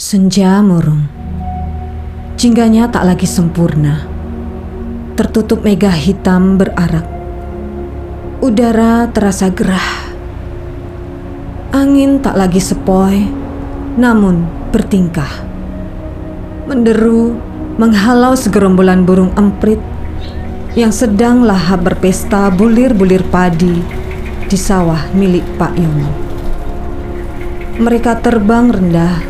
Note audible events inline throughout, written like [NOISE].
Senja murung. Jingganya tak lagi sempurna. Tertutup mega hitam berarak. Udara terasa gerah. Angin tak lagi sepoi, namun bertingkah. Menderu menghalau segerombolan burung emprit yang sedang lahap berpesta bulir-bulir padi di sawah milik Pak Yono. Mereka terbang rendah,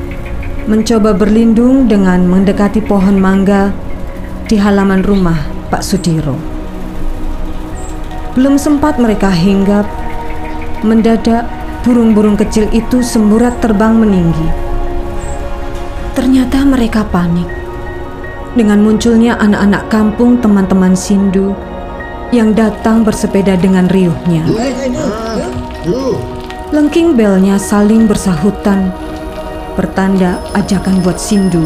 mencoba berlindung dengan mendekati pohon mangga di halaman rumah Pak Sudiro. Belum sempat mereka hinggap, mendadak burung-burung kecil itu semburat terbang meninggi. Ternyata mereka panik dengan munculnya anak-anak kampung teman-teman Sindu yang datang bersepeda dengan riuhnya. Lengking belnya saling bersahutan, pertanda ajakan buat Sindu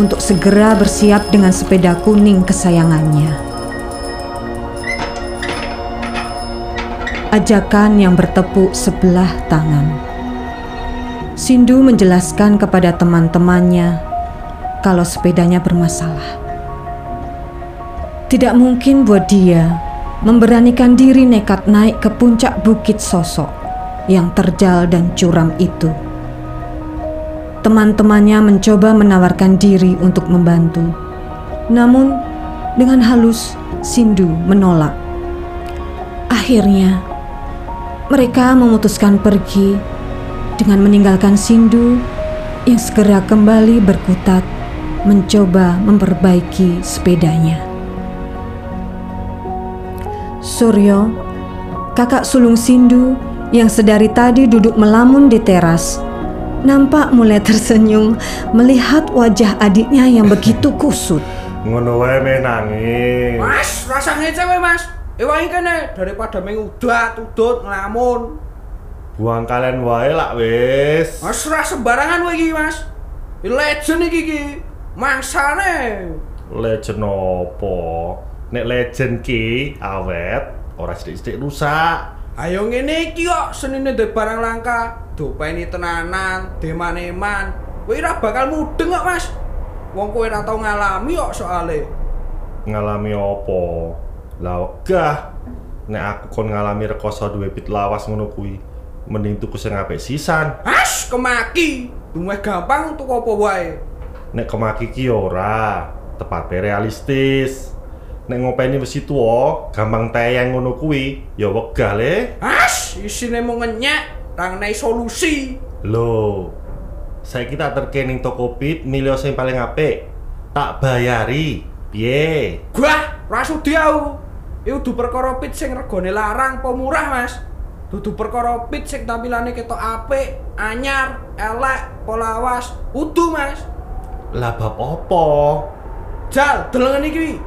untuk segera bersiap dengan sepeda kuning kesayangannya. Ajakan yang bertepuk sebelah tangan. Sindu menjelaskan kepada teman-temannya kalau sepedanya bermasalah. Tidak mungkin buat dia memberanikan diri nekat naik ke puncak bukit sosok yang terjal dan curam itu. Teman-temannya mencoba menawarkan diri untuk membantu. Namun, dengan halus, Sindu menolak. Akhirnya, mereka memutuskan pergi dengan meninggalkan Sindu yang segera kembali berkutat mencoba memperbaiki sepedanya. Suryo, kakak sulung Sindu yang sedari tadi duduk melamun di teras, nampak mulai tersenyum melihat wajah adiknya yang begitu kusut. Ngono wae me nangis. Mas, rasa ngece we, Mas. Ewangi kene daripada mengudat, tudut, ngelamun. Buang kalian wae lak wis. Mas, ora sembarangan kowe iki, Mas. Ini Legend iki iki. Mangsane. Legend opo? Nek legend ki awet, ora sithik-sithik rusak. Ayo ngene iki kok senine ndek barang langka, dopeni tenanan, demaneman. Kowe ora bakal mudeng kok, Mas. Wong kowe ora tau ngalami kok soale. Ngalami opo? Lah wegah. Nek aku kon ngalami rekoso duwe pit lawas ngono kuwi, mending tuku sing apik sisan. As kemaki. Lumeh gampang tuku apa wae. Nek kemaki ki ora, tepate realistis. Nek ngopeni besi tuwa, gampang tayang ngono kuwi, ya wegah le. As isine mau ngenyek, rang nai solusi. Loh, saya kita terkening Tokopit milih sing paling apik. Tak bayari. Piye? Gua ora sudi aku. Iku dudu perkara pit sing regane larang apa murah, Mas. Dudu perkara pit sing tampilane ketok apik, anyar, elek, polawas, udu, Mas. Lah bab opo? Jal, delengen iki.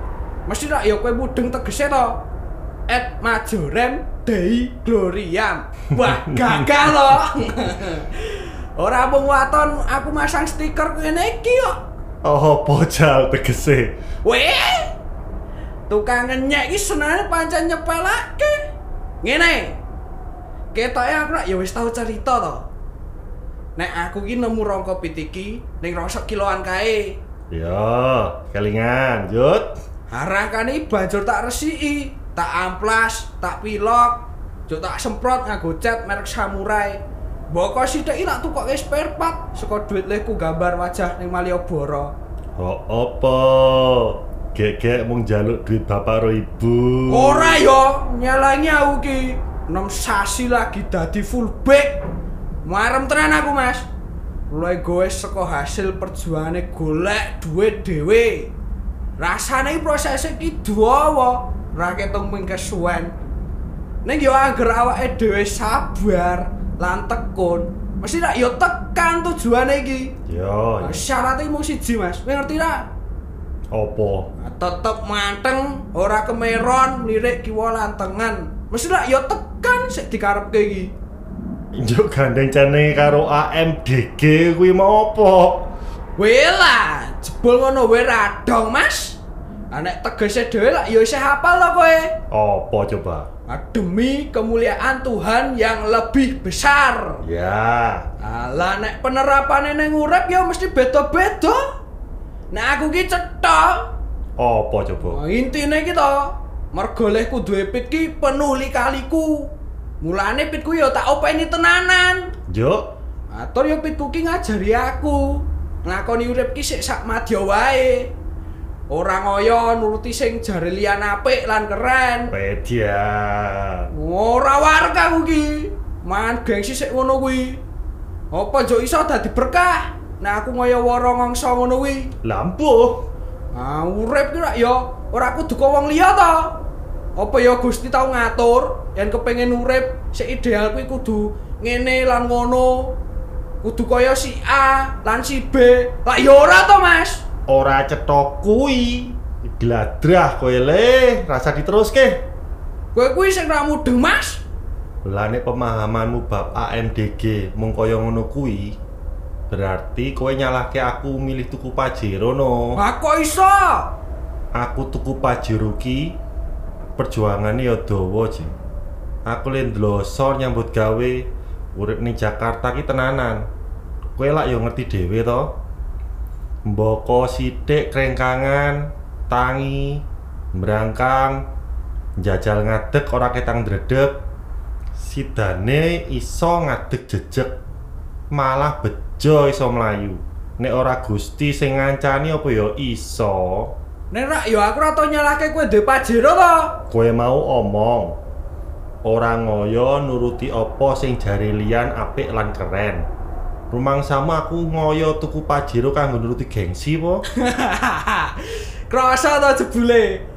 Mesti rak ya kowe mudeng tegese to. Et majorem Dei Gloriam. Wah, [LAUGHS] gagal loh. Ora mung waton aku masang stiker ngene iki kok. Oh, pojal tegese. Weh. Tukang ngenyek iki senane pancen nyepelake. Ngene. Ketoke aku rak ya wis tau cerita to. Nek aku ki nemu rongko pit iki ning rosok kiloan kae. Yo, kelingan, Jut. Harakane banjur tak resiki, tak amplas, tak pilok, juk tak semprot nganggo cat merek samurai. Mboko sithik tak tukoke spare part saka duit leku gambar wajah ning Malioboro. Oh, opo? Gek-gek mung jaluk duit bapak karo ibu. Ora yo, nyalangi aku ki. Nom sasi lagi dadi fullback. Marem tenan aku, Mas. Mulai gue saka hasil perjuangane golek duit dhewe. Rasane iki prosese ki dawa, ra ketung ping kesuwen. Ning yo anger awake dhewe sabar lan tekun, mesti yo tekan tujuane iki. Yo, Nah, Syaratnya mung siji, Mas. Kowe ngerti ra? opo? Nah, tetep manteng, ora kemeron, lirik kiwa lantengan. Mesti lah ya tekan sik dikarepke iki. Njuk gandeng cene karo AMDG kuwi mau opo? Wela, jebul ngono wae radong, Mas. Ah nek tegese dhewe lah ya isih hafal to kowe. Opo coba? Ah, Demi kemuliaan Tuhan yang lebih besar. Ya. Alah nek penerapane ning urip ya mesti beda-beda. Nek aku ki cetha. Apa coba? Nah, intine ki to, mergo pit ki penuh likaliku. Mulane pitku ya tak openi tenanan. Yo. Atur ya pitku ki ngajari aku. Ngakoni urip ki sik sak madya wae. Ora ngoyo nuruti sing jare liyan apik lan keren. Pedia. Ora warga ki. Man gengsi sik ngono kuwi. Apa jo iso dadi berkah? Nah aku ngoyo wara ngangsa ngono kuwi. Lampu. Ah urip ki rak ya ora kudu kok wong liya to. Apa ya Gusti tau ngatur yen kepengin urip sik ideal kuwi kudu ngene lan ngono. Kudu kaya si A lan si B. Lah ya ora to, Mas. Ora cetok kuwi. Gladrah kowe le, rasa diteruske. Kowe kuwi sing ra mudeng, Mas. Lah nek pemahamanmu bab AMDG mung kaya ngono kuwi, berarti kowe nyalahke aku milih tuku Pajero no. Lah kok iso? Aku tuku Pajero ki perjuangane ya dawa, Ji. Aku le ndloso nyambut gawe urip ning Jakarta ki tenanan. Kowe lak yo ngerti dhewe to. Mboko sithik krengkangan, tangi, mbrangkang, njajal ngadeg ora ketang dredeg. Sidane iso ngadeg jejeg, malah bejo iso mlayu. Nek ora Gusti sing ngancani apa ya iso. Nek rak ya aku ora tau nyalahke kowe ndek Pajero to. Kowe mau omong ora ngoyo nuruti apa sing jare liyan apik lan keren. Rumang sama aku ngoyo tuku Pajero kanggo nuruti gengsi po. [LAUGHS] Krasa to jebule.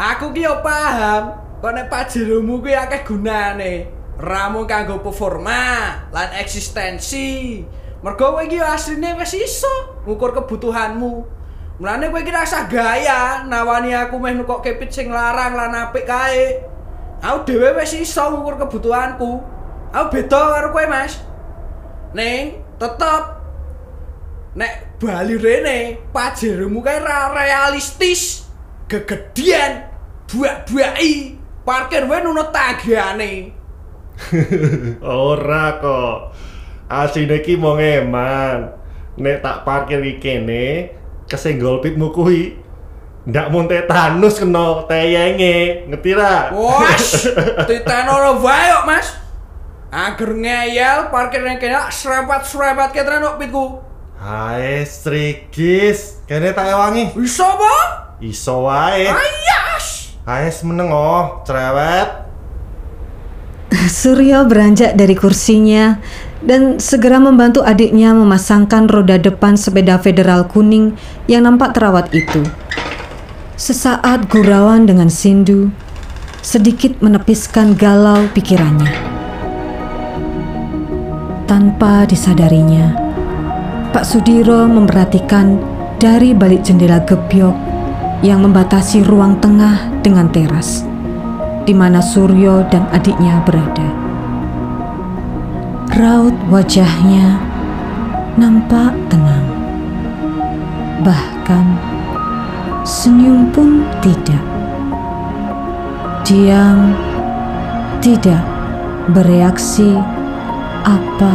Aku ki paham, kok nek pajeromu kuwi akeh gunane. Ramu kanggo performa lan eksistensi. Mergo kowe iki asline wis iso ngukur kebutuhanmu. Mulane kowe iki rasa gaya nawani aku meh nukok kepit sing larang lan apik kae. Aku dhewe wis iso ngukur kebutuhanku. Aku beda karo kowe, Mas. Ning tetep nek bali rene pajeromu kae ra realistis gegedian buak-buaki parkir wae nunut tagane [LAUGHS] ora kok. Asline ki mau ngeman. Nek tak parkir iki kene, kesenggol pitmu kuwi. Ndak mun tetanus kena teyenge, ngerti ra? wes [LAUGHS] titano wae kok mas agar ngeyel parkir yang kena serempat-serempat ke trenok pitku Hai, strigis. Kene tak ewangi. bisa apa? Iso wae. ayas Hai, meneng oh, cerewet. Suryo beranjak dari kursinya dan segera membantu adiknya memasangkan roda depan sepeda federal kuning yang nampak terawat itu. Sesaat gurauan dengan Sindu sedikit menepiskan galau pikirannya. Tanpa disadarinya, Pak Sudiro memperhatikan dari balik jendela gebyok yang membatasi ruang tengah dengan teras di mana Suryo dan adiknya berada. Raut wajahnya nampak tenang. Bahkan senyum pun tidak. Diam, tidak bereaksi apa